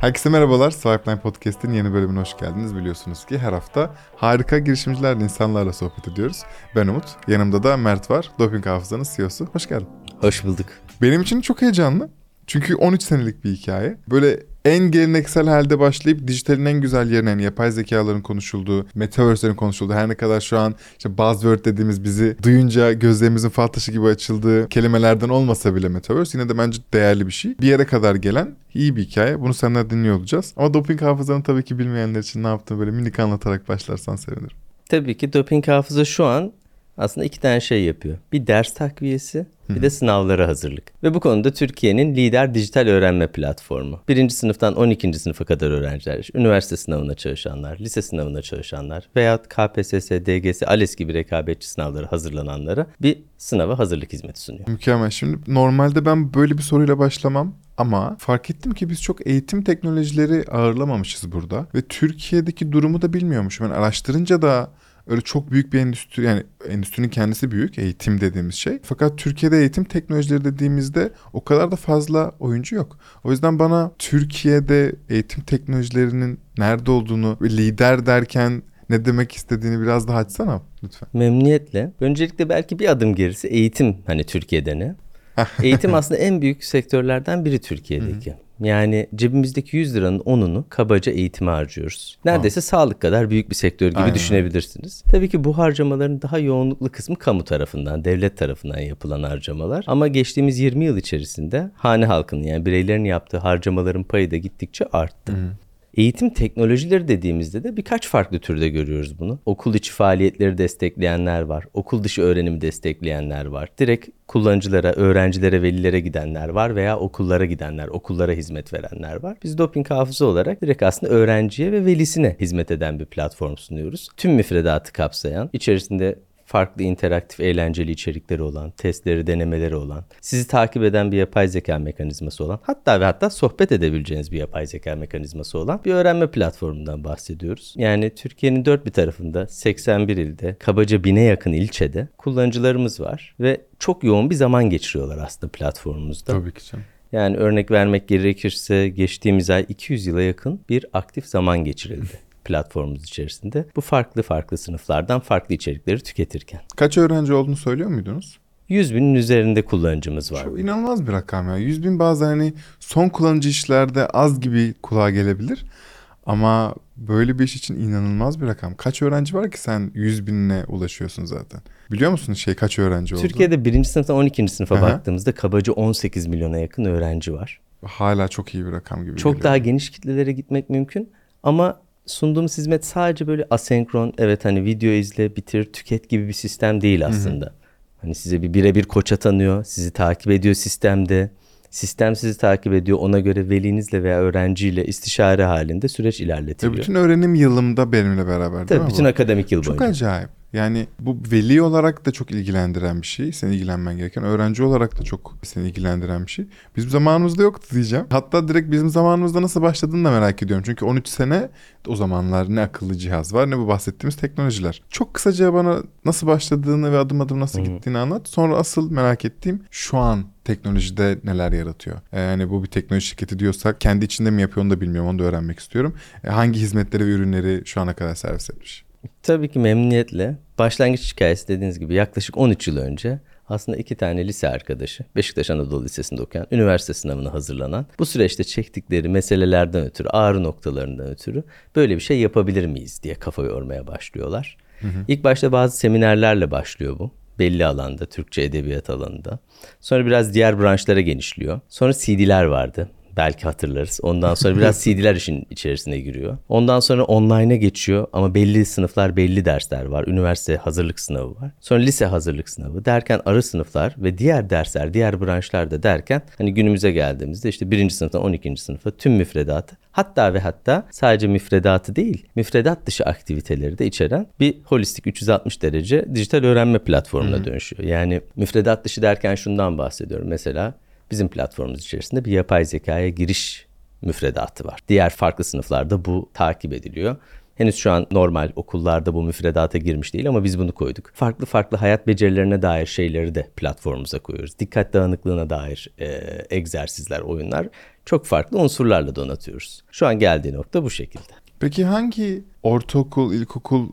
Herkese merhabalar. Swipeline Podcast'in yeni bölümüne hoş geldiniz. Biliyorsunuz ki her hafta harika girişimcilerle, insanlarla sohbet ediyoruz. Ben Umut. Yanımda da Mert var. Doping Hafızanın CEO'su. Hoş geldin. Hoş bulduk. Benim için çok heyecanlı. Çünkü 13 senelik bir hikaye. Böyle en geleneksel halde başlayıp dijitalin en güzel yerine yani yapay zekaların konuşulduğu, metaverse'lerin konuşulduğu her ne kadar şu an işte buzzword dediğimiz bizi duyunca gözlerimizin fal taşı gibi açıldığı kelimelerden olmasa bile metaverse yine de bence değerli bir şey. Bir yere kadar gelen iyi bir hikaye. Bunu senden dinliyor olacağız. Ama doping hafızanı tabii ki bilmeyenler için ne yaptığını böyle minik anlatarak başlarsan sevinirim. Tabii ki doping hafıza şu an aslında iki tane şey yapıyor. Bir ders takviyesi, bir de sınavlara hazırlık. Ve bu konuda Türkiye'nin lider dijital öğrenme platformu. Birinci sınıftan 12. sınıfa kadar öğrenciler, üniversite sınavına çalışanlar, lise sınavına çalışanlar veya KPSS, DGS, ALES gibi rekabetçi sınavlara hazırlananlara bir sınava hazırlık hizmeti sunuyor. Mükemmel. Şimdi normalde ben böyle bir soruyla başlamam. Ama fark ettim ki biz çok eğitim teknolojileri ağırlamamışız burada. Ve Türkiye'deki durumu da bilmiyormuşum. Yani araştırınca da öyle çok büyük bir endüstri yani endüstrinin kendisi büyük eğitim dediğimiz şey. Fakat Türkiye'de eğitim teknolojileri dediğimizde o kadar da fazla oyuncu yok. O yüzden bana Türkiye'de eğitim teknolojilerinin nerede olduğunu lider derken ne demek istediğini biraz daha açsana lütfen. Memnuniyetle. Öncelikle belki bir adım gerisi eğitim hani Türkiye'de ne? Eğitim aslında en büyük sektörlerden biri Türkiye'deki. Yani cebimizdeki 100 liranın 10'unu kabaca eğitime harcıyoruz. Neredeyse Aa. sağlık kadar büyük bir sektör gibi Aynen. düşünebilirsiniz. Tabii ki bu harcamaların daha yoğunluklu kısmı kamu tarafından, devlet tarafından yapılan harcamalar. Ama geçtiğimiz 20 yıl içerisinde hane halkının yani bireylerin yaptığı harcamaların payı da gittikçe arttı. Hı. Eğitim teknolojileri dediğimizde de birkaç farklı türde görüyoruz bunu. Okul içi faaliyetleri destekleyenler var. Okul dışı öğrenimi destekleyenler var. Direkt kullanıcılara, öğrencilere, velilere gidenler var veya okullara gidenler, okullara hizmet verenler var. Biz doping hafıza olarak direkt aslında öğrenciye ve velisine hizmet eden bir platform sunuyoruz. Tüm müfredatı kapsayan, içerisinde farklı interaktif eğlenceli içerikleri olan, testleri, denemeleri olan, sizi takip eden bir yapay zeka mekanizması olan, hatta ve hatta sohbet edebileceğiniz bir yapay zeka mekanizması olan bir öğrenme platformundan bahsediyoruz. Yani Türkiye'nin dört bir tarafında 81 ilde, kabaca bine yakın ilçede kullanıcılarımız var ve çok yoğun bir zaman geçiriyorlar aslında platformumuzda. Tabii ki canım. Yani örnek vermek gerekirse geçtiğimiz ay 200 yıla yakın bir aktif zaman geçirildi. Platformumuz içerisinde. Bu farklı farklı sınıflardan farklı içerikleri tüketirken. Kaç öğrenci olduğunu söylüyor muydunuz? 100 binin üzerinde kullanıcımız var. Çok inanılmaz bir rakam ya. 100 bin bazen hani son kullanıcı işlerde az gibi kulağa gelebilir. Ama böyle bir iş için inanılmaz bir rakam. Kaç öğrenci var ki sen 100 binine ulaşıyorsun zaten? Biliyor musun şey kaç öğrenci oldu? Türkiye'de birinci sınıftan 12. sınıfa Aha. baktığımızda kabaca 18 milyona yakın öğrenci var. Hala çok iyi bir rakam gibi Çok geliyor. daha geniş kitlelere gitmek mümkün. Ama sunduğumuz hizmet sadece böyle asenkron evet hani video izle bitir tüket gibi bir sistem değil aslında. Hı hı. Hani size bir birebir koç atanıyor, sizi takip ediyor sistemde. Sistem sizi takip ediyor. Ona göre velinizle veya öğrenciyle istişare halinde süreç ilerletiliyor. Ve bütün öğrenim yılımda benimle beraber değil Tabii bütün bu? akademik yıl Çok boyunca. Çok acayip. Yani bu veli olarak da çok ilgilendiren bir şey. Seni ilgilenmen gereken. Öğrenci olarak da çok seni ilgilendiren bir şey. Bizim zamanımızda yoktu diyeceğim. Hatta direkt bizim zamanımızda nasıl başladığını da merak ediyorum. Çünkü 13 sene o zamanlar ne akıllı cihaz var ne bu bahsettiğimiz teknolojiler. Çok kısaca bana nasıl başladığını ve adım adım nasıl gittiğini anlat. Sonra asıl merak ettiğim şu an teknolojide neler yaratıyor? Yani bu bir teknoloji şirketi diyorsak kendi içinde mi yapıyor onu da bilmiyorum. Onu da öğrenmek istiyorum. E, hangi hizmetleri ve ürünleri şu ana kadar servis etmiş? Tabii ki memnuniyetle. Başlangıç hikayesi dediğiniz gibi yaklaşık 13 yıl önce aslında iki tane lise arkadaşı Beşiktaş Anadolu Lisesi'nde okuyan, üniversite sınavına hazırlanan bu süreçte çektikleri meselelerden ötürü, ağrı noktalarından ötürü böyle bir şey yapabilir miyiz diye kafa yormaya başlıyorlar. Hı hı. İlk başta bazı seminerlerle başlıyor bu belli alanda, Türkçe edebiyat alanında. Sonra biraz diğer branşlara genişliyor. Sonra CD'ler vardı. Belki hatırlarız. Ondan sonra biraz CD'ler işin içerisine giriyor. Ondan sonra online'a geçiyor ama belli sınıflar, belli dersler var. Üniversite hazırlık sınavı var. Sonra lise hazırlık sınavı derken arı sınıflar ve diğer dersler, diğer branşlarda derken hani günümüze geldiğimizde işte birinci sınıftan 12. sınıfa tüm müfredatı hatta ve hatta sadece müfredatı değil, müfredat dışı aktiviteleri de içeren bir holistik 360 derece dijital öğrenme platformuna dönüşüyor. Yani müfredat dışı derken şundan bahsediyorum. Mesela Bizim platformumuz içerisinde bir yapay zekaya giriş müfredatı var. Diğer farklı sınıflarda bu takip ediliyor. Henüz şu an normal okullarda bu müfredata girmiş değil ama biz bunu koyduk. Farklı farklı hayat becerilerine dair şeyleri de platformumuza koyuyoruz. Dikkat dağınıklığına dair e, egzersizler, oyunlar çok farklı unsurlarla donatıyoruz. Şu an geldiği nokta bu şekilde. Peki hangi ortaokul, ilkokul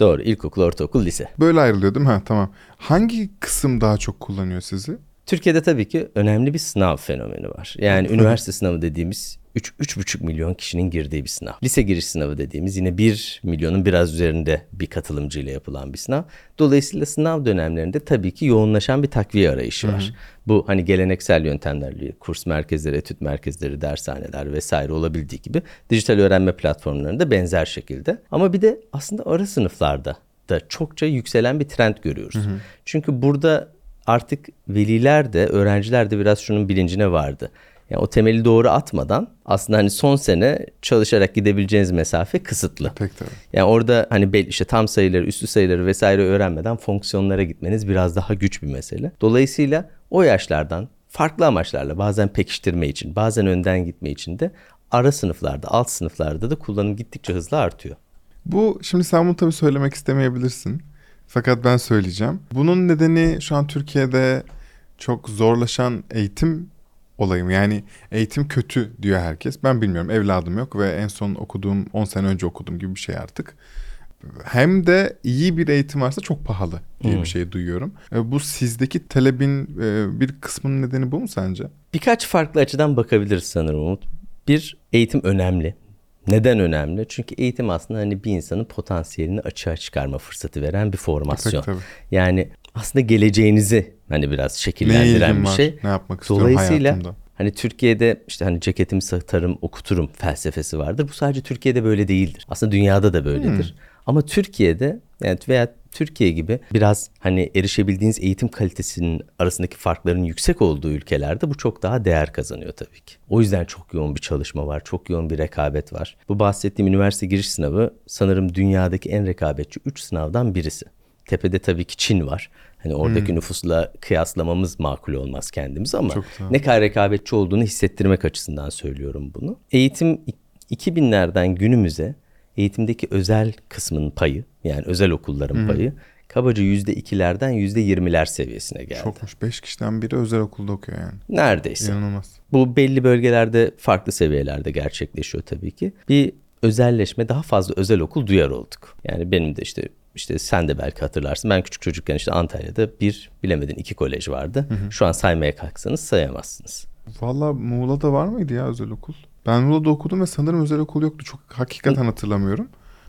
Doğru ilkokul, ortaokul, lise. böyle ayrılıyor değil mi? Ha tamam. Hangi kısım daha çok kullanıyor sizi? Türkiye'de tabii ki önemli bir sınav fenomeni var. Yani üniversite sınavı dediğimiz 3 3,5 milyon kişinin girdiği bir sınav. Lise giriş sınavı dediğimiz yine 1 milyonun biraz üzerinde bir katılımcıyla yapılan bir sınav. Dolayısıyla sınav dönemlerinde tabii ki yoğunlaşan bir takviye arayışı var. Bu hani geleneksel yöntemlerle kurs merkezleri, etüt merkezleri, dershaneler vesaire olabildiği gibi dijital öğrenme platformlarında benzer şekilde. Ama bir de aslında ara sınıflarda da çokça yükselen bir trend görüyoruz. Çünkü burada artık veliler de öğrenciler de biraz şunun bilincine vardı. Yani o temeli doğru atmadan aslında hani son sene çalışarak gidebileceğiniz mesafe kısıtlı. Pek tabii. Yani orada hani işte tam sayıları, üslü sayıları vesaire öğrenmeden fonksiyonlara gitmeniz biraz daha güç bir mesele. Dolayısıyla o yaşlardan farklı amaçlarla bazen pekiştirme için, bazen önden gitme için de ara sınıflarda, alt sınıflarda da kullanım gittikçe hızlı artıyor. Bu şimdi sen bunu tabii söylemek istemeyebilirsin. Fakat ben söyleyeceğim. Bunun nedeni şu an Türkiye'de çok zorlaşan eğitim olayım. Yani eğitim kötü diyor herkes. Ben bilmiyorum evladım yok ve en son okuduğum 10 sene önce okuduğum gibi bir şey artık. Hem de iyi bir eğitim varsa çok pahalı diye bir şey duyuyorum. E, Bu sizdeki talebin e, bir kısmının nedeni bu mu sence? Birkaç farklı açıdan bakabiliriz sanırım Umut. Bir, eğitim önemli. Neden önemli? Çünkü eğitim aslında hani bir insanın potansiyelini açığa çıkarma fırsatı veren bir formasyon. Tabii, tabii. Yani aslında geleceğinizi hani biraz şekillendiren bir var? şey. Ne yapmak istiyorum Dolayısıyla hayatımda? hani Türkiye'de işte hani ceketimi satarım okuturum felsefesi vardır. Bu sadece Türkiye'de böyle değildir. Aslında dünyada da böyledir. Hmm. Ama Türkiye'de yani veya Türkiye gibi biraz hani erişebildiğiniz eğitim kalitesinin arasındaki farkların yüksek olduğu ülkelerde bu çok daha değer kazanıyor tabii ki. O yüzden çok yoğun bir çalışma var, çok yoğun bir rekabet var. Bu bahsettiğim üniversite giriş sınavı sanırım dünyadaki en rekabetçi 3 sınavdan birisi. Tepede tabii ki Çin var. Hani oradaki nüfusla kıyaslamamız makul olmaz kendimiz ama ne kadar rekabetçi olduğunu hissettirmek açısından söylüyorum bunu. Eğitim 2000'lerden günümüze eğitimdeki özel kısmının payı yani özel okulların payı kabaca %2'lerden %20'ler seviyesine geldi. Çokmuş. 5 kişiden biri özel okulda okuyor yani. Neredeyse. İnanılmaz. Bu belli bölgelerde farklı seviyelerde gerçekleşiyor tabii ki. Bir özelleşme daha fazla özel okul duyar olduk. Yani benim de işte işte sen de belki hatırlarsın. Ben küçük çocukken işte Antalya'da bir bilemedin iki kolej vardı. Şu an saymaya kalksanız sayamazsınız. Valla Muğla'da var mıydı ya özel okul? Ben Muğla'da okudum ve sanırım özel okul yoktu. Çok hakikaten hatırlamıyorum.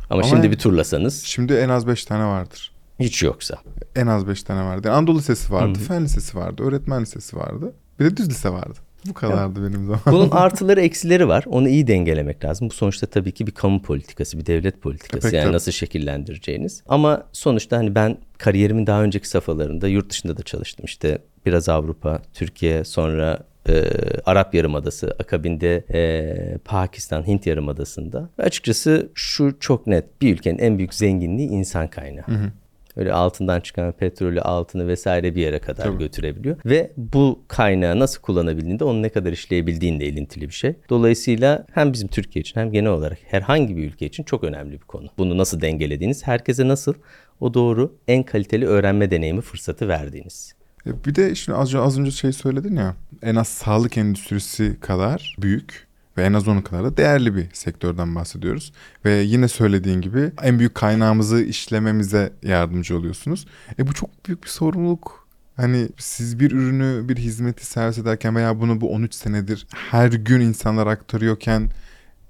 Ama, Ama şimdi yani- bir turlasanız Şimdi en az 5 tane vardır. hiç yoksa. En az 5 tane vardı. Yani Anadolu Lisesi vardı, Fen Lisesi vardı, Öğretmen Lisesi vardı. Bir de Düz Lise vardı. Bu kadardı benim zamanım. Bunun artıları eksileri var. Onu iyi dengelemek lazım. Bu sonuçta tabii ki bir kamu politikası, bir devlet politikası. Pek yani tabii. nasıl şekillendireceğiniz. Ama sonuçta hani ben kariyerimin daha önceki safhalarında yurt dışında da çalıştım. İşte biraz Avrupa, Türkiye, sonra e, Arap Yarımadası, akabinde e, Pakistan, Hint Yarımadası'nda. Ve açıkçası şu çok net. Bir ülkenin en büyük zenginliği insan kaynağı. Öyle altından çıkan petrolü, altını vesaire bir yere kadar Tabii. götürebiliyor. Ve bu kaynağı nasıl kullanabildiğinde onu ne kadar işleyebildiğinle ilintili bir şey. Dolayısıyla hem bizim Türkiye için hem genel olarak herhangi bir ülke için çok önemli bir konu. Bunu nasıl dengelediğiniz, herkese nasıl o doğru en kaliteli öğrenme deneyimi fırsatı verdiğiniz. E, Bir de şimdi az, az önce şey söyledin ya. En az sağlık endüstrisi kadar büyük ve en az onun kadar da değerli bir sektörden bahsediyoruz. Ve yine söylediğin gibi en büyük kaynağımızı işlememize yardımcı oluyorsunuz. E bu çok büyük bir sorumluluk. Hani siz bir ürünü, bir hizmeti servis ederken veya bunu bu 13 senedir her gün insanlar aktarıyorken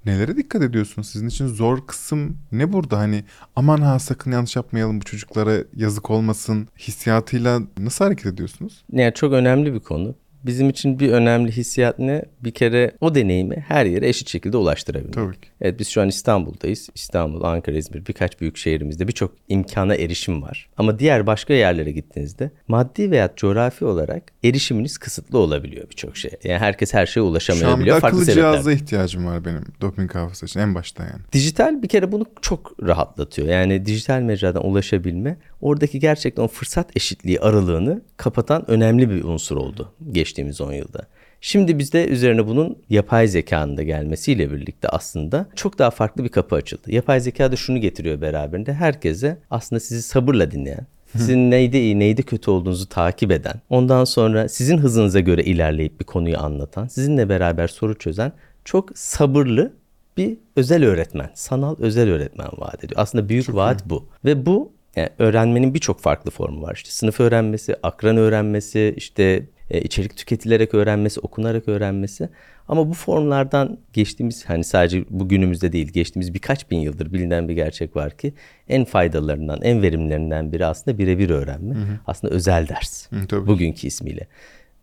nelere dikkat ediyorsunuz? Sizin için zor kısım ne burada? Hani aman ha sakın yanlış yapmayalım bu çocuklara yazık olmasın hissiyatıyla nasıl hareket ediyorsunuz? Yani çok önemli bir konu. Bizim için bir önemli hissiyat ne? Bir kere o deneyimi her yere eşit şekilde ulaştırabilmek. Tabii ki. Evet biz şu an İstanbul'dayız. İstanbul, Ankara, İzmir birkaç büyük şehrimizde birçok imkana erişim var. Ama diğer başka yerlere gittiğinizde maddi veya coğrafi olarak erişiminiz kısıtlı olabiliyor birçok şeye. Yani herkes her şeye Şu an ulaşamayabiliyor akıllı cihaza ihtiyacım var benim doping hafızası için en başta yani. Dijital bir kere bunu çok rahatlatıyor. Yani dijital mecradan ulaşabilme oradaki gerçekten o fırsat eşitliği aralığını kapatan önemli bir unsur oldu geçtiğimiz 10 yılda. Şimdi bizde üzerine bunun yapay zekanın da gelmesiyle birlikte aslında çok daha farklı bir kapı açıldı. Yapay zeka da şunu getiriyor beraberinde. Herkese aslında sizi sabırla dinleyen, sizin neyde iyi neyde kötü olduğunuzu takip eden, ondan sonra sizin hızınıza göre ilerleyip bir konuyu anlatan, sizinle beraber soru çözen çok sabırlı bir özel öğretmen, sanal özel öğretmen vaat ediyor. Aslında büyük vaat bu. Ve bu yani öğrenmenin birçok farklı formu var. İşte sınıf öğrenmesi, akran öğrenmesi, işte e, içerik tüketilerek öğrenmesi, okunarak öğrenmesi. Ama bu formlardan geçtiğimiz hani sadece bugünümüzde değil geçtiğimiz birkaç bin yıldır bilinen bir gerçek var ki en faydalarından, en verimlilerinden biri aslında birebir öğrenme. Aslında özel ders. Hı, tabii. Bugünkü ismiyle.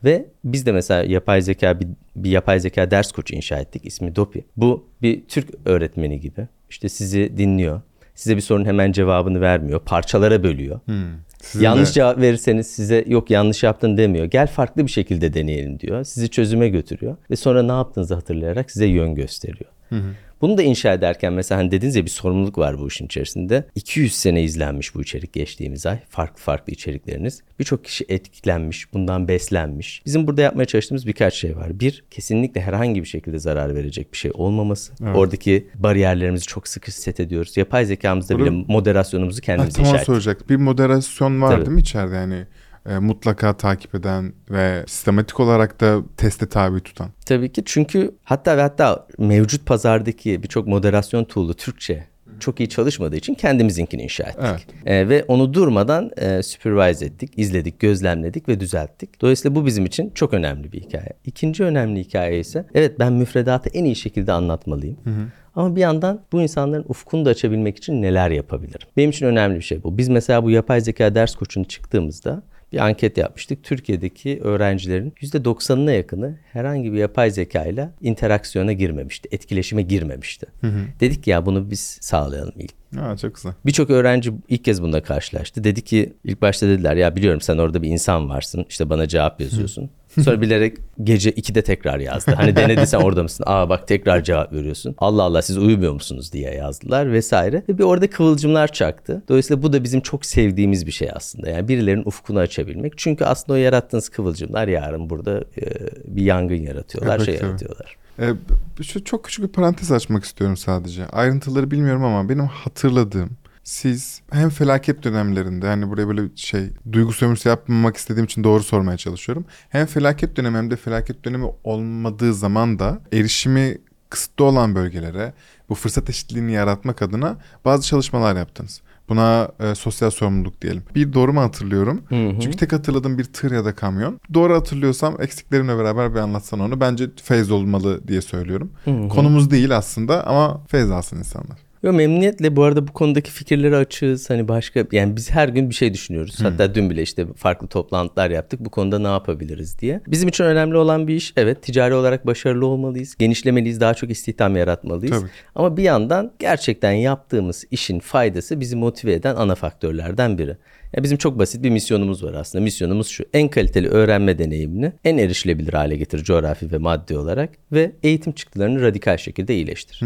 Ve biz de mesela yapay zeka bir, bir yapay zeka ders koçu inşa ettik. İsmi Dopi. Bu bir Türk öğretmeni gibi. İşte sizi dinliyor. Size bir sorunun hemen cevabını vermiyor. Parçalara bölüyor. Sizin yanlış de- cevap verirseniz size yok yanlış yaptın demiyor. Gel farklı bir şekilde deneyelim diyor. Sizi çözüme götürüyor ve sonra ne yaptığınızı hatırlayarak size yön gösteriyor. Bunu da inşa ederken mesela hani dediniz ya bir sorumluluk var bu işin içerisinde. 200 sene izlenmiş bu içerik geçtiğimiz ay. Farklı farklı içerikleriniz. Birçok kişi etkilenmiş, bundan beslenmiş. Bizim burada yapmaya çalıştığımız birkaç şey var. Bir, kesinlikle herhangi bir şekilde zarar verecek bir şey olmaması. Oradaki bariyerlerimizi çok sıkı set ediyoruz. Yapay zekamızda bile moderasyonumuzu Ha, kendimiz tam inşa onu ettik. soracak. Bir moderasyon var Tabii. değil mi içeride yani? E, mutlaka takip eden ve sistematik olarak da teste tabi tutan. Tabii ki çünkü hatta ve hatta mevcut pazardaki birçok moderasyon tool'u Türkçe çok iyi çalışmadığı için kendimizinkini inşa ettik. Evet. Ee, ve onu durmadan e, supervise ettik, izledik, gözlemledik ve düzelttik. Dolayısıyla bu bizim için çok önemli bir hikaye. İkinci önemli hikaye ise evet ben müfredatı en iyi şekilde anlatmalıyım. Ama bir yandan bu insanların ufkunu da açabilmek için neler yapabilirim? Benim için önemli bir şey bu. Biz mesela bu yapay zeka ders koçunu çıktığımızda bir anket yapmıştık. Türkiye'deki öğrencilerin %90'ına yakını herhangi bir yapay zeka ile interaksiyona girmemişti. Etkileşime girmemişti. Dedik ki ya bunu biz sağlayalım ilk. Ha, çok güzel. Birçok öğrenci ilk kez bununla karşılaştı. Dedi ki ilk başta dediler ya biliyorum sen orada bir insan varsın. İşte bana cevap yazıyorsun. Sonra bilerek gece 2'de tekrar yazdı. Hani denediysen orada mısın? Aa bak tekrar cevap veriyorsun. Allah Allah siz uyumuyor musunuz diye yazdılar vesaire. Ve bir orada kıvılcımlar çaktı. Dolayısıyla bu da bizim çok sevdiğimiz bir şey aslında. Yani birilerinin ufkunu açabilmek. Çünkü aslında o yarattığınız kıvılcımlar yarın burada e, bir yangın yaratıyorlar, Evet, şey tabii. yaratıyorlar. Ee, şu çok küçük bir parantez açmak istiyorum sadece. Ayrıntıları bilmiyorum ama benim hatırladığım siz hem felaket dönemlerinde hani buraya böyle şey duygu sömürüsü yapmamak istediğim için doğru sormaya çalışıyorum. Hem felaket dönemi hem de felaket dönemi olmadığı zaman da erişimi kısıtlı olan bölgelere bu fırsat eşitliğini yaratmak adına bazı çalışmalar yaptınız. Buna e, sosyal sorumluluk diyelim. Bir doğru mu hatırlıyorum? Çünkü tek hatırladığım bir tır ya da kamyon. Doğru hatırlıyorsam eksiklerimle beraber bir anlatsan onu. Bence feyz olmalı diye söylüyorum. Konumuz değil aslında ama feyz alsın insanlar. Yo memnuniyetle bu arada bu konudaki fikirleri açığız. Hani başka yani biz her gün bir şey düşünüyoruz. Hatta dün bile işte farklı toplantılar yaptık. Bu konuda ne yapabiliriz diye. Bizim için önemli olan bir iş evet ticari olarak başarılı olmalıyız. Genişlemeliyiz. Daha çok istihdam yaratmalıyız. Tabii. Ama bir yandan gerçekten yaptığımız işin faydası bizi motive eden ana faktörlerden biri. Ya bizim çok basit bir misyonumuz var aslında. Misyonumuz şu. En kaliteli öğrenme deneyimini en erişilebilir hale getir coğrafi ve maddi olarak ve eğitim çıktılarını radikal şekilde iyileştir.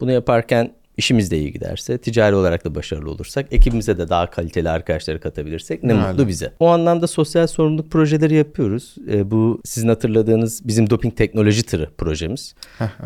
Bunu yaparken işimiz de iyi giderse, ticari olarak da başarılı olursak, ekibimize de daha kaliteli arkadaşları katabilirsek ne Hala. mutlu bize. O anlamda sosyal sorumluluk projeleri yapıyoruz. E, bu sizin hatırladığınız bizim doping teknoloji tırı projemiz.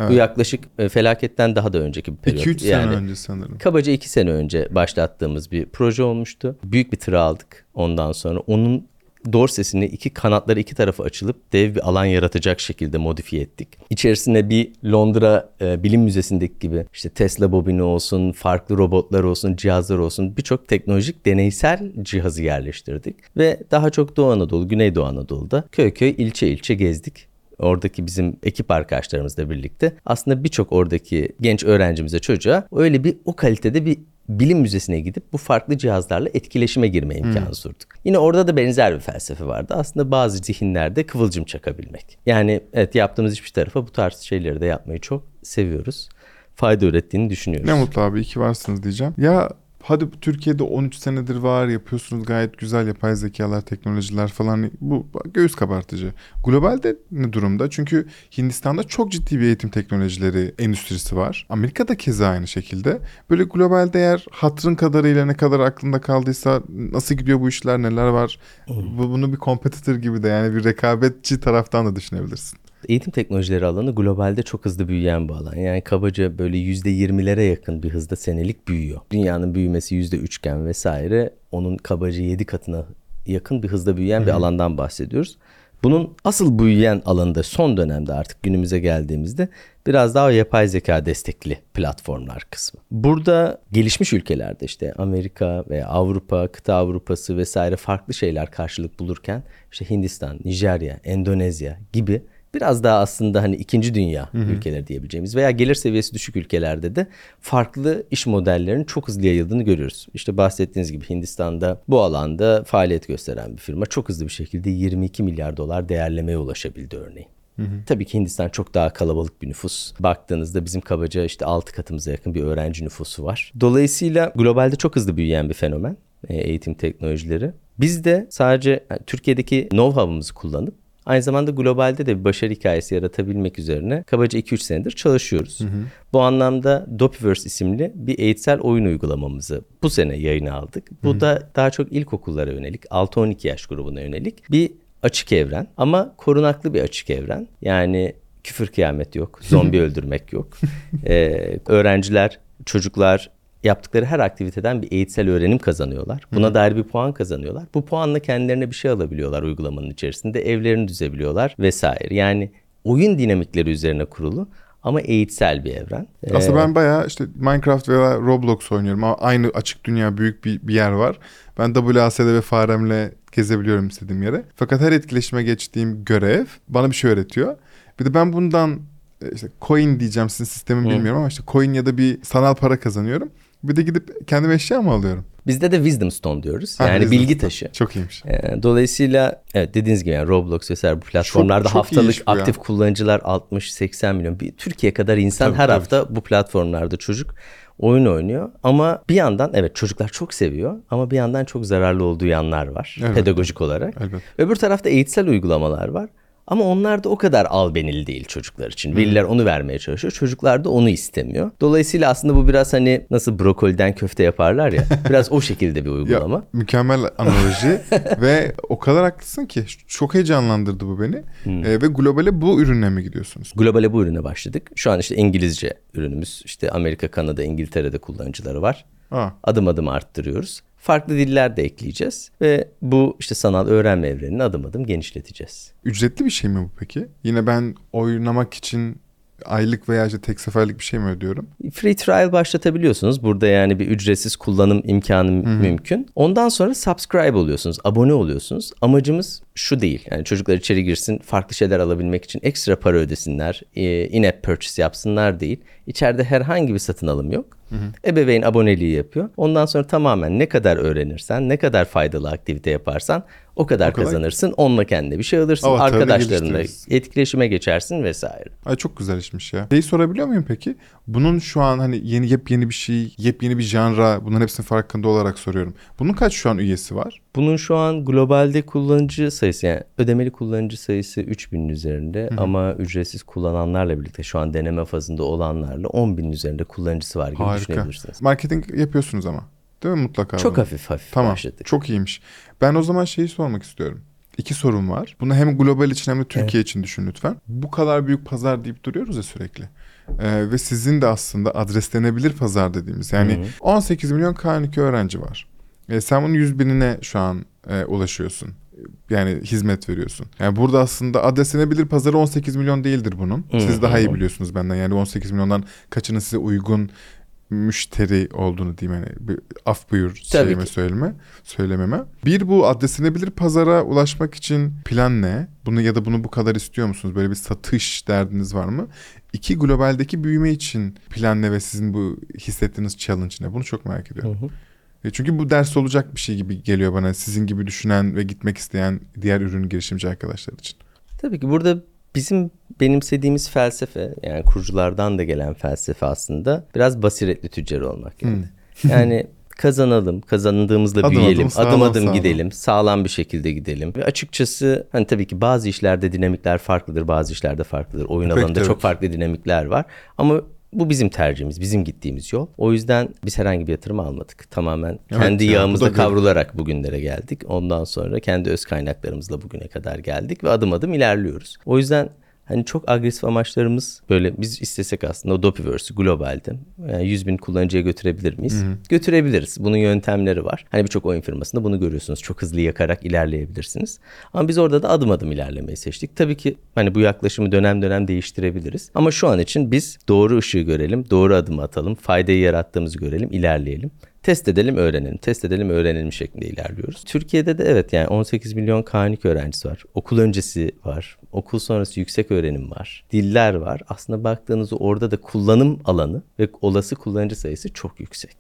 Bu yaklaşık e, felaketten daha da önceki bir periyot. 2-3 sene Yani önce sanırım. Kabaca iki sene önce başlattığımız bir proje olmuştu. Büyük bir tır aldık ondan sonra. Onun dorsesini iki kanatları iki tarafa açılıp dev bir alan yaratacak şekilde modifiye ettik. İçerisine bir Londra e, Bilim Müzesi'ndeki gibi işte Tesla bobini olsun, farklı robotlar olsun, cihazlar olsun birçok teknolojik deneysel cihazı yerleştirdik. Ve daha çok Doğu Anadolu, Güneydoğu Anadolu'da köy köy ilçe ilçe gezdik oradaki bizim ekip arkadaşlarımızla birlikte aslında birçok oradaki genç öğrencimize çocuğa öyle bir o kalitede bir bilim müzesine gidip bu farklı cihazlarla etkileşime girme imkanı sunduk. Yine orada da benzer bir felsefe vardı. Aslında bazı zihinlerde kıvılcım çakabilmek. Yani evet yaptığımız hiçbir tarafa bu tarz şeyleri de yapmayı çok seviyoruz. Fayda ürettiğini düşünüyoruz. Ne mutlu abi iyi ki varsınız diyeceğim. Ya hadi Türkiye'de 13 senedir var yapıyorsunuz gayet güzel yapay zekalar, teknolojiler falan bu göğüs kabartıcı. Globalde ne durumda? Çünkü Hindistan'da çok ciddi bir eğitim teknolojileri endüstrisi var. Amerika'da keza aynı şekilde. Böyle globalde eğer hatırın kadarıyla ne kadar aklında kaldıysa nasıl gidiyor bu işler neler var? Bu, bunu bir competitor gibi de yani bir rekabetçi taraftan da düşünebilirsin. Eğitim teknolojileri alanı globalde çok hızlı büyüyen bir alan. Yani kabaca böyle %20'lere yakın bir hızda senelik büyüyor. Dünyanın büyümesi %3'ken vesaire onun kabaca 7 katına yakın bir hızda büyüyen bir alandan bahsediyoruz. Bunun asıl büyüyen alanında son dönemde artık günümüze geldiğimizde biraz daha yapay zeka destekli platformlar kısmı. Burada gelişmiş ülkelerde işte Amerika ve Avrupa, kıta Avrupası vesaire farklı şeyler karşılık bulurken işte Hindistan, Nijerya, Endonezya gibi biraz daha aslında hani ikinci dünya ülkeleri diyebileceğimiz veya gelir seviyesi düşük ülkelerde de farklı iş modellerinin çok hızlı yayıldığını görüyoruz. İşte bahsettiğiniz gibi Hindistan'da bu alanda faaliyet gösteren bir firma çok hızlı bir şekilde 22 milyar dolar değerlemeye ulaşabildi örneğin. Tabii ki Hindistan çok daha kalabalık bir nüfus. Baktığınızda bizim kabaca işte 6 katımıza yakın bir öğrenci nüfusu var. Dolayısıyla globalde çok hızlı büyüyen bir fenomen e, eğitim teknolojileri. Biz de sadece yani Türkiye'deki know-how'ımızı kullanıp Aynı zamanda globalde de bir başarı hikayesi yaratabilmek üzerine kabaca 2-3 senedir çalışıyoruz. Hı hı. Bu anlamda Dopiverse isimli bir eğitsel oyun uygulamamızı bu sene yayına aldık. Bu hı hı. da daha çok ilkokullara yönelik, 6-12 yaş grubuna yönelik bir açık evren ama korunaklı bir açık evren. Yani küfür kıyamet yok, zombi öldürmek yok. Ee, öğrenciler, çocuklar yaptıkları her aktiviteden bir eğitsel öğrenim kazanıyorlar. Buna Hı. dair bir puan kazanıyorlar. Bu puanla kendilerine bir şey alabiliyorlar uygulamanın içerisinde. Evlerini düzebiliyorlar vesaire. Yani oyun dinamikleri üzerine kurulu ama eğitsel bir evren. Aslında ee, ben bayağı işte Minecraft veya Roblox oynuyorum ama aynı açık dünya büyük bir, bir yer var. Ben WASD ve faremle gezebiliyorum istediğim yere. Fakat her etkileşime geçtiğim görev bana bir şey öğretiyor. Bir de ben bundan e, işte coin diyeceğim sizin sistemin Hı. bilmiyorum ama işte coin ya da bir sanal para kazanıyorum. Bir de gidip kendime eşya mı alıyorum? Bizde de Wisdom Stone diyoruz. Yani ha, bilgi taşı. Çok iyiymiş. Ee, dolayısıyla evet dediğiniz gibi yani Roblox vesaire bu platformlarda çok, çok haftalık aktif ya. kullanıcılar 60-80 milyon. Bir, Türkiye kadar insan tabii, her tabii. hafta bu platformlarda çocuk oyun oynuyor. Ama bir yandan evet çocuklar çok seviyor ama bir yandan çok zararlı olduğu yanlar var evet. pedagojik olarak. Evet. Öbür tarafta eğitsel uygulamalar var. Ama onlar da o kadar albenili değil çocuklar için. Veliler onu vermeye çalışıyor. Çocuklar da onu istemiyor. Dolayısıyla aslında bu biraz hani nasıl brokoliden köfte yaparlar ya. Biraz o şekilde bir uygulama. Ya, mükemmel analoji ve o kadar haklısın ki çok heyecanlandırdı bu beni. Hmm. Ee, ve globale bu ürüne mi gidiyorsunuz? Globale bu ürüne başladık. Şu an işte İngilizce ürünümüz. İşte Amerika, Kanada, İngiltere'de kullanıcıları var. Aa. Adım adım arttırıyoruz farklı diller de ekleyeceğiz ve bu işte sanal öğrenme evrenini adım adım genişleteceğiz. Ücretli bir şey mi bu peki? Yine ben oynamak için aylık veya işte tek seferlik bir şey mi ödüyorum? Free trial başlatabiliyorsunuz. Burada yani bir ücretsiz kullanım imkanı Hı-hı. mümkün. Ondan sonra subscribe oluyorsunuz, abone oluyorsunuz. Amacımız şu değil. Yani çocuklar içeri girsin, farklı şeyler alabilmek için ekstra para ödesinler, e, in-app purchase yapsınlar değil. İçeride herhangi bir satın alım yok. Hı hı. Ebeveyn aboneliği yapıyor. Ondan sonra tamamen ne kadar öğrenirsen, ne kadar faydalı aktivite yaparsan o kadar, o kadar kazanırsın. Onunla kendine bir şey alırsın. Avatarını arkadaşlarınla etkileşime geçersin vesaire. Ay çok güzel işmiş ya. Şeyi sorabiliyor muyum peki? Bunun şu an hani yeni yepyeni bir şey, yepyeni bir janra bunların hepsinin farkında olarak soruyorum. Bunun kaç şu an üyesi var? Bunun şu an globalde kullanıcı sayısı yani ödemeli kullanıcı sayısı 3000'in üzerinde Hı-hı. ama ücretsiz kullananlarla birlikte şu an deneme fazında olanlarla 10.000'in üzerinde kullanıcısı var gibi Harika. düşünebilirsiniz. Marketing yapıyorsunuz ama. Değil mi mutlaka? Çok bunu? hafif hafif tamam. başladık. Çok iyiymiş. Ben o zaman şeyi sormak istiyorum. İki sorum var. Bunu hem global için hem de Türkiye evet. için düşün lütfen. Bu kadar büyük pazar deyip duruyoruz ya sürekli. Ee, ve sizin de aslında adreslenebilir pazar dediğimiz. Yani Hı-hı. 18 milyon K12 öğrenci var. E, sen bunun 100 binine şu an e, ulaşıyorsun. Yani hizmet veriyorsun. Yani burada aslında adreslenebilir pazarı 18 milyon değildir bunun. Siz daha iyi biliyorsunuz benden. Yani 18 milyondan kaçının size uygun müşteri olduğunu diyeyim hani bir af buyur şeyime söyleme söylememe. Bir bu adreslenebilir pazara ulaşmak için plan ne? Bunu ya da bunu bu kadar istiyor musunuz? Böyle bir satış derdiniz var mı? İki globaldeki büyüme için plan ne ve sizin bu hissettiğiniz challenge ne? Bunu çok merak ediyorum. Hı hı. E, çünkü bu ders olacak bir şey gibi geliyor bana sizin gibi düşünen ve gitmek isteyen diğer ürün girişimci arkadaşlar için. Tabii ki burada bizim benimsediğimiz felsefe yani kuruculardan da gelen felsefe aslında biraz basiretli tüccar olmak yani. Hmm. yani kazanalım, kazandığımızla adım büyüyelim, adım, sağlam, adım adım sağlam. gidelim, sağlam bir şekilde gidelim. Ve açıkçası hani tabii ki bazı işlerde dinamikler farklıdır, bazı işlerde farklıdır. Oyun Peki, alanında evet. çok farklı dinamikler var. Ama bu bizim tercihimiz, bizim gittiğimiz yol. O yüzden biz herhangi bir yatırım almadık. Tamamen evet, kendi ya, yağımızda kavrularak bugünlere geldik. Ondan sonra kendi öz kaynaklarımızla bugüne kadar geldik ve adım adım ilerliyoruz. O yüzden Hani çok agresif amaçlarımız böyle biz istesek aslında o Dopiverse'ü globalde yani 100 bin kullanıcıya götürebilir miyiz? Götürebiliriz. Bunun yöntemleri var. Hani birçok oyun firmasında bunu görüyorsunuz. Çok hızlı yakarak ilerleyebilirsiniz. Ama biz orada da adım adım ilerlemeyi seçtik. Tabii ki hani bu yaklaşımı dönem dönem değiştirebiliriz. Ama şu an için biz doğru ışığı görelim, doğru adım atalım, faydayı yarattığımızı görelim, ilerleyelim. Test edelim, öğrenelim. Test edelim, öğrenelim şeklinde ilerliyoruz. Türkiye'de de evet yani 18 milyon K12 öğrencisi var. Okul öncesi var. Okul sonrası yüksek öğrenim var. Diller var. Aslında baktığınızda orada da kullanım alanı ve olası kullanıcı sayısı çok yüksek.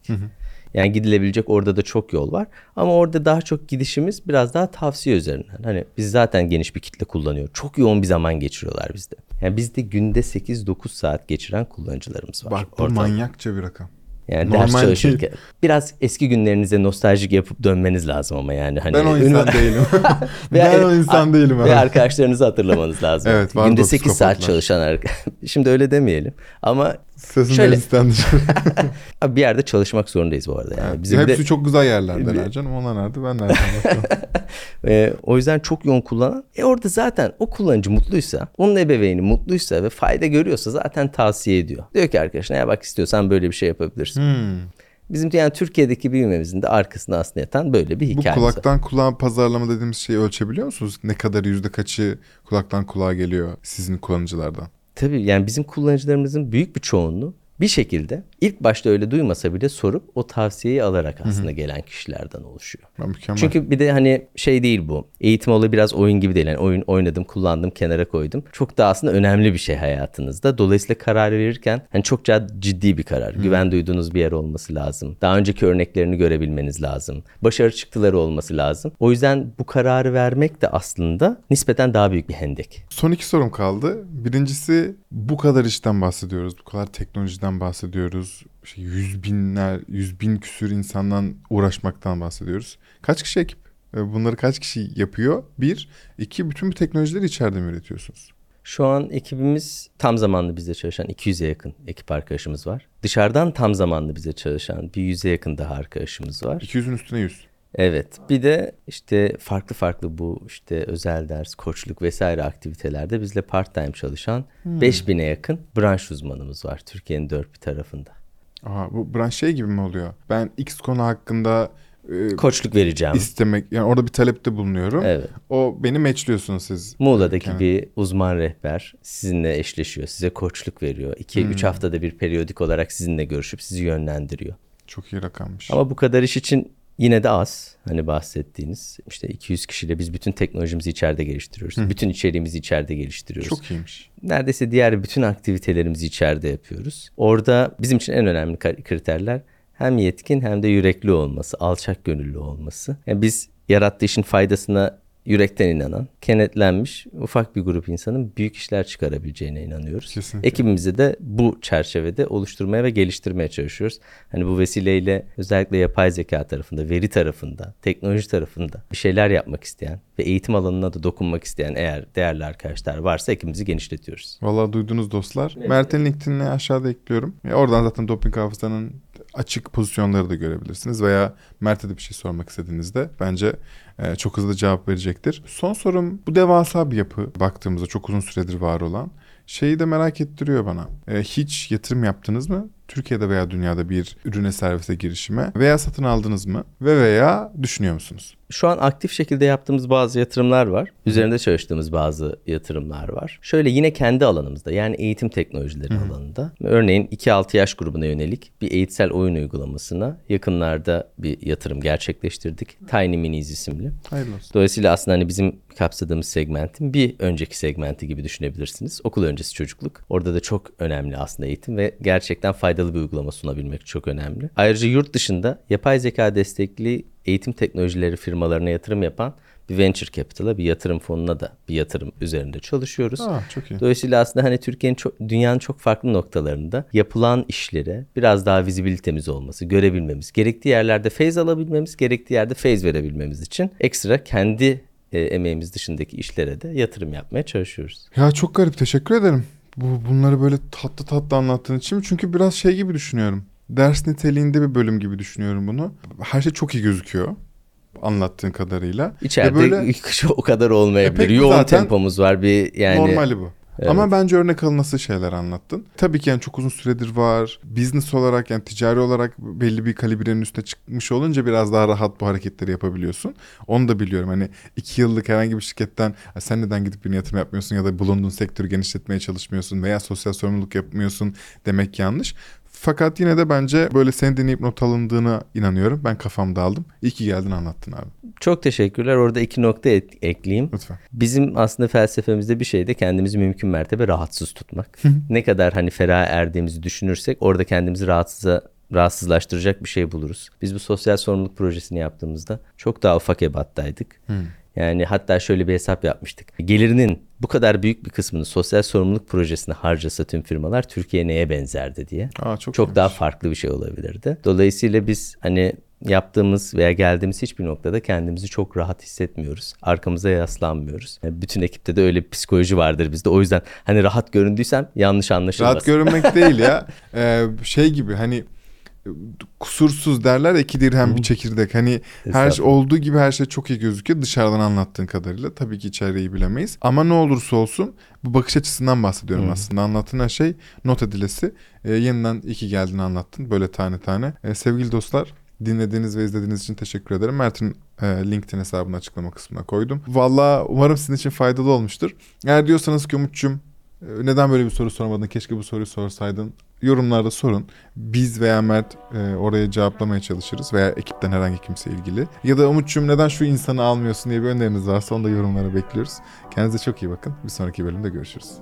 Yani gidilebilecek orada da çok yol var. Ama orada daha çok gidişimiz biraz daha tavsiye üzerinden. Hani biz zaten geniş bir kitle kullanıyor. Çok yoğun bir zaman geçiriyorlar bizde. Yani bizde günde 8-9 saat geçiren kullanıcılarımız var. Bak bu ortalama. manyakça bir rakam. Yani Normal ders çalışırken biraz eski günlerinize nostaljik yapıp dönmeniz lazım ama yani hani Ben o insan değilim. Ben o insan değilim. ve arkadaşlarınızı hatırlamanız lazım. Evet, Günde bu 8 saat çalışan arkadaş. Şimdi öyle demeyelim ama Sesin Şöyle- abi bir yerde çalışmak zorundayız bu arada. Yani bizim Hepsi de çok güzel yerlerdeler canım. Onlar nerede ben nereden e, o yüzden çok yoğun kullanan. E orada zaten o kullanıcı mutluysa, onun ebeveyni mutluysa ve fayda görüyorsa zaten tavsiye ediyor. Diyor ki arkadaşına ya bak istiyorsan böyle bir şey yapabilirsin. Hmm. Bizim yani Türkiye'deki büyümemizin de arkasında aslında yatan böyle bir Bu hikayemiz var. kulaktan kulağa pazarlama dediğimiz şeyi ölçebiliyor musunuz? Ne kadar yüzde kaçı kulaktan kulağa geliyor sizin kullanıcılardan? Tabii yani bizim kullanıcılarımızın büyük bir çoğunluğu bir şekilde ilk başta öyle duymasa bile sorup o tavsiyeyi alarak aslında gelen kişilerden oluşuyor. Mükemmel. Çünkü bir de hani şey değil bu. Eğitim olayı biraz oyun gibi değil. Yani oyun oynadım, kullandım, kenara koydum. Çok da aslında önemli bir şey hayatınızda. Dolayısıyla karar verirken hani çok ciddi bir karar. Güven duyduğunuz bir yer olması lazım. Daha önceki örneklerini görebilmeniz lazım. Başarı çıktıları olması lazım. O yüzden bu kararı vermek de aslında nispeten daha büyük bir hendek. Son iki sorum kaldı. Birincisi bu kadar işten bahsediyoruz. Bu kadar teknolojiden bahsediyoruz. İşte yüz binler, yüz bin küsür insandan uğraşmaktan bahsediyoruz. Kaç kişi ekip? Bunları kaç kişi yapıyor? Bir. iki bütün bu teknolojileri içeride mi üretiyorsunuz? Şu an ekibimiz tam zamanlı bizde çalışan 200'e yakın ekip arkadaşımız var. Dışarıdan tam zamanlı bize çalışan bir 100'e yakın daha arkadaşımız var. 200'ün üstüne 100. Evet. Bir de işte farklı farklı bu işte özel ders, koçluk vesaire aktivitelerde bizle part time çalışan 5000'e yakın branş uzmanımız var Türkiye'nin dört bir tarafında. Aha, bu branş şey gibi mi oluyor? Ben X konu hakkında e, Koçluk vereceğim. istemek yani orada bir talepte bulunuyorum. Evet. O beni matchliyorsunuz siz. Muğla'daki Yani. bir uzman rehber sizinle eşleşiyor. Size koçluk veriyor. 2-3 haftada bir periyodik olarak sizinle görüşüp sizi yönlendiriyor. Çok iyi rakammış. Ama bu kadar iş için yine de az. Hani bahsettiğiniz işte 200 kişiyle biz bütün teknolojimizi içeride geliştiriyoruz. Bütün içeriğimizi içeride geliştiriyoruz. Çok iyiymiş. Neredeyse diğer bütün aktivitelerimizi içeride yapıyoruz. Orada bizim için en önemli kriterler hem yetkin hem de yürekli olması, alçak gönüllü olması. Yani biz yarattığı işin faydasına yürekten inanan, kenetlenmiş ufak bir grup insanın büyük işler çıkarabileceğine inanıyoruz. Kesinlikle. Ekibimizi de bu çerçevede oluşturmaya ve geliştirmeye çalışıyoruz. Hani bu vesileyle özellikle yapay zeka tarafında, veri tarafında, teknoloji tarafında bir şeyler yapmak isteyen ve eğitim alanına da dokunmak isteyen eğer değerli arkadaşlar varsa ekibimizi genişletiyoruz. Vallahi duydunuz dostlar. Mert'in LinkedIn'ini aşağıda ekliyorum. E, oradan zaten Doping Hafıza'nın açık pozisyonları da görebilirsiniz. Veya Mert'e de bir şey sormak istediğinizde bence e, çok hızlı cevap verecektir. Son sorum bu devasa bir yapı baktığımızda çok uzun süredir var olan. Şeyi de merak ettiriyor bana. E, hiç yatırım yaptınız mı? Türkiye'de veya dünyada bir ürüne servise girişime veya satın aldınız mı? Ve veya düşünüyor musunuz? Şu an aktif şekilde yaptığımız bazı yatırımlar var. Üzerinde çalıştığımız bazı yatırımlar var. Şöyle yine kendi alanımızda yani eğitim teknolojileri alanında. Örneğin 2-6 yaş grubuna yönelik bir eğitsel oyun uygulamasına yakınlarda bir yatırım gerçekleştirdik. Tiny Minis isimli. Hayırlı olsun. Dolayısıyla aslında hani bizim kapsadığımız segmentin bir önceki segmenti gibi düşünebilirsiniz. Okul öncesi çocukluk. Orada da çok önemli aslında eğitim ve gerçekten faydalı bir uygulama sunabilmek çok önemli. Ayrıca yurt dışında yapay zeka destekli eğitim teknolojileri firmalarına yatırım yapan bir venture capital'a, bir yatırım fonuna da bir yatırım üzerinde çalışıyoruz. Aa, çok iyi. Dolayısıyla aslında hani Türkiye'nin çok, dünyanın çok farklı noktalarında yapılan işlere biraz daha vizibilitemiz olması, görebilmemiz, gerektiği yerlerde feyz alabilmemiz, gerektiği yerde feyz verebilmemiz için ekstra kendi e, emeğimiz dışındaki işlere de yatırım yapmaya çalışıyoruz. Ya çok garip teşekkür ederim. Bu bunları böyle tatlı tatlı anlattığın için çünkü biraz şey gibi düşünüyorum. Ders niteliğinde bir bölüm gibi düşünüyorum bunu. Her şey çok iyi gözüküyor anlattığın kadarıyla. İçeride Ve böyle o kadar olmayabilir. E Yoğun zaten tempomuz var bir yani. normali bu. Evet. Ama bence örnek alınası şeyler anlattın. Tabii ki yani çok uzun süredir var. Business olarak yani ticari olarak belli bir kalibrenin üstüne çıkmış olunca biraz daha rahat bu hareketleri yapabiliyorsun. Onu da biliyorum. Hani iki yıllık herhangi bir şirketten "Ha, sen neden gidip bir yatırım yapmıyorsun ya da bulunduğun sektörü genişletmeye çalışmıyorsun veya sosyal sorumluluk yapmıyorsun demek yanlış. Fakat yine de bence böyle seni dinleyip not alındığına inanıyorum. Ben kafamda aldım. İyi ki geldin anlattın abi. Çok teşekkürler. Orada iki nokta et- ekleyeyim. Lütfen. Bizim aslında felsefemizde bir şey de kendimizi mümkün mertebe rahatsız tutmak. ne kadar hani feraha erdiğimizi düşünürsek orada kendimizi rahatsıza rahatsızlaştıracak bir şey buluruz. Biz bu sosyal sorumluluk projesini yaptığımızda çok daha ufak ebattaydık. Yani hatta şöyle bir hesap yapmıştık. Gelirinin bu kadar büyük bir kısmını sosyal sorumluluk projesine harcasa tüm firmalar Türkiye neye benzerdi diye. Aa, çok Çok iyiymiş. daha farklı bir şey olabilirdi. Dolayısıyla biz hani yaptığımız veya geldiğimiz hiçbir noktada kendimizi çok rahat hissetmiyoruz. Arkamıza yaslanmıyoruz. Yani bütün ekipte de öyle bir psikoloji vardır bizde. O yüzden hani rahat göründüysem yanlış anlaşılmaz. Rahat görünmek değil ya. Ee, şey gibi hani kusursuz derler ya, iki dirhem bir çekirdek. Hani her şey olduğu gibi her şey çok iyi gözüküyor dışarıdan anlattığın kadarıyla. Tabii ki içeriği bilemeyiz. Ama ne olursa olsun bu bakış açısından bahsediyorum aslında. Anlattığın her şey not edilesi. Ee, yeniden iyi ki geldin anlattın böyle tane tane. Ee, sevgili dostlar dinlediğiniz ve izlediğiniz için teşekkür ederim. Mert'in e, LinkedIn hesabını açıklama kısmına koydum. Valla umarım sizin için faydalı olmuştur. Eğer diyorsanız ki Umut'cum e, neden böyle bir soru sormadın? Keşke bu soruyu sorsaydın. Yorumlarda sorun. Biz veya Mert e, oraya cevaplamaya çalışırız veya ekipten herhangi kimse ilgili. Ya da Umut'cum neden şu insanı almıyorsun diye bir öneriniz varsa onu da yorumlara bekliyoruz. Kendinize çok iyi bakın. Bir sonraki bölümde görüşürüz.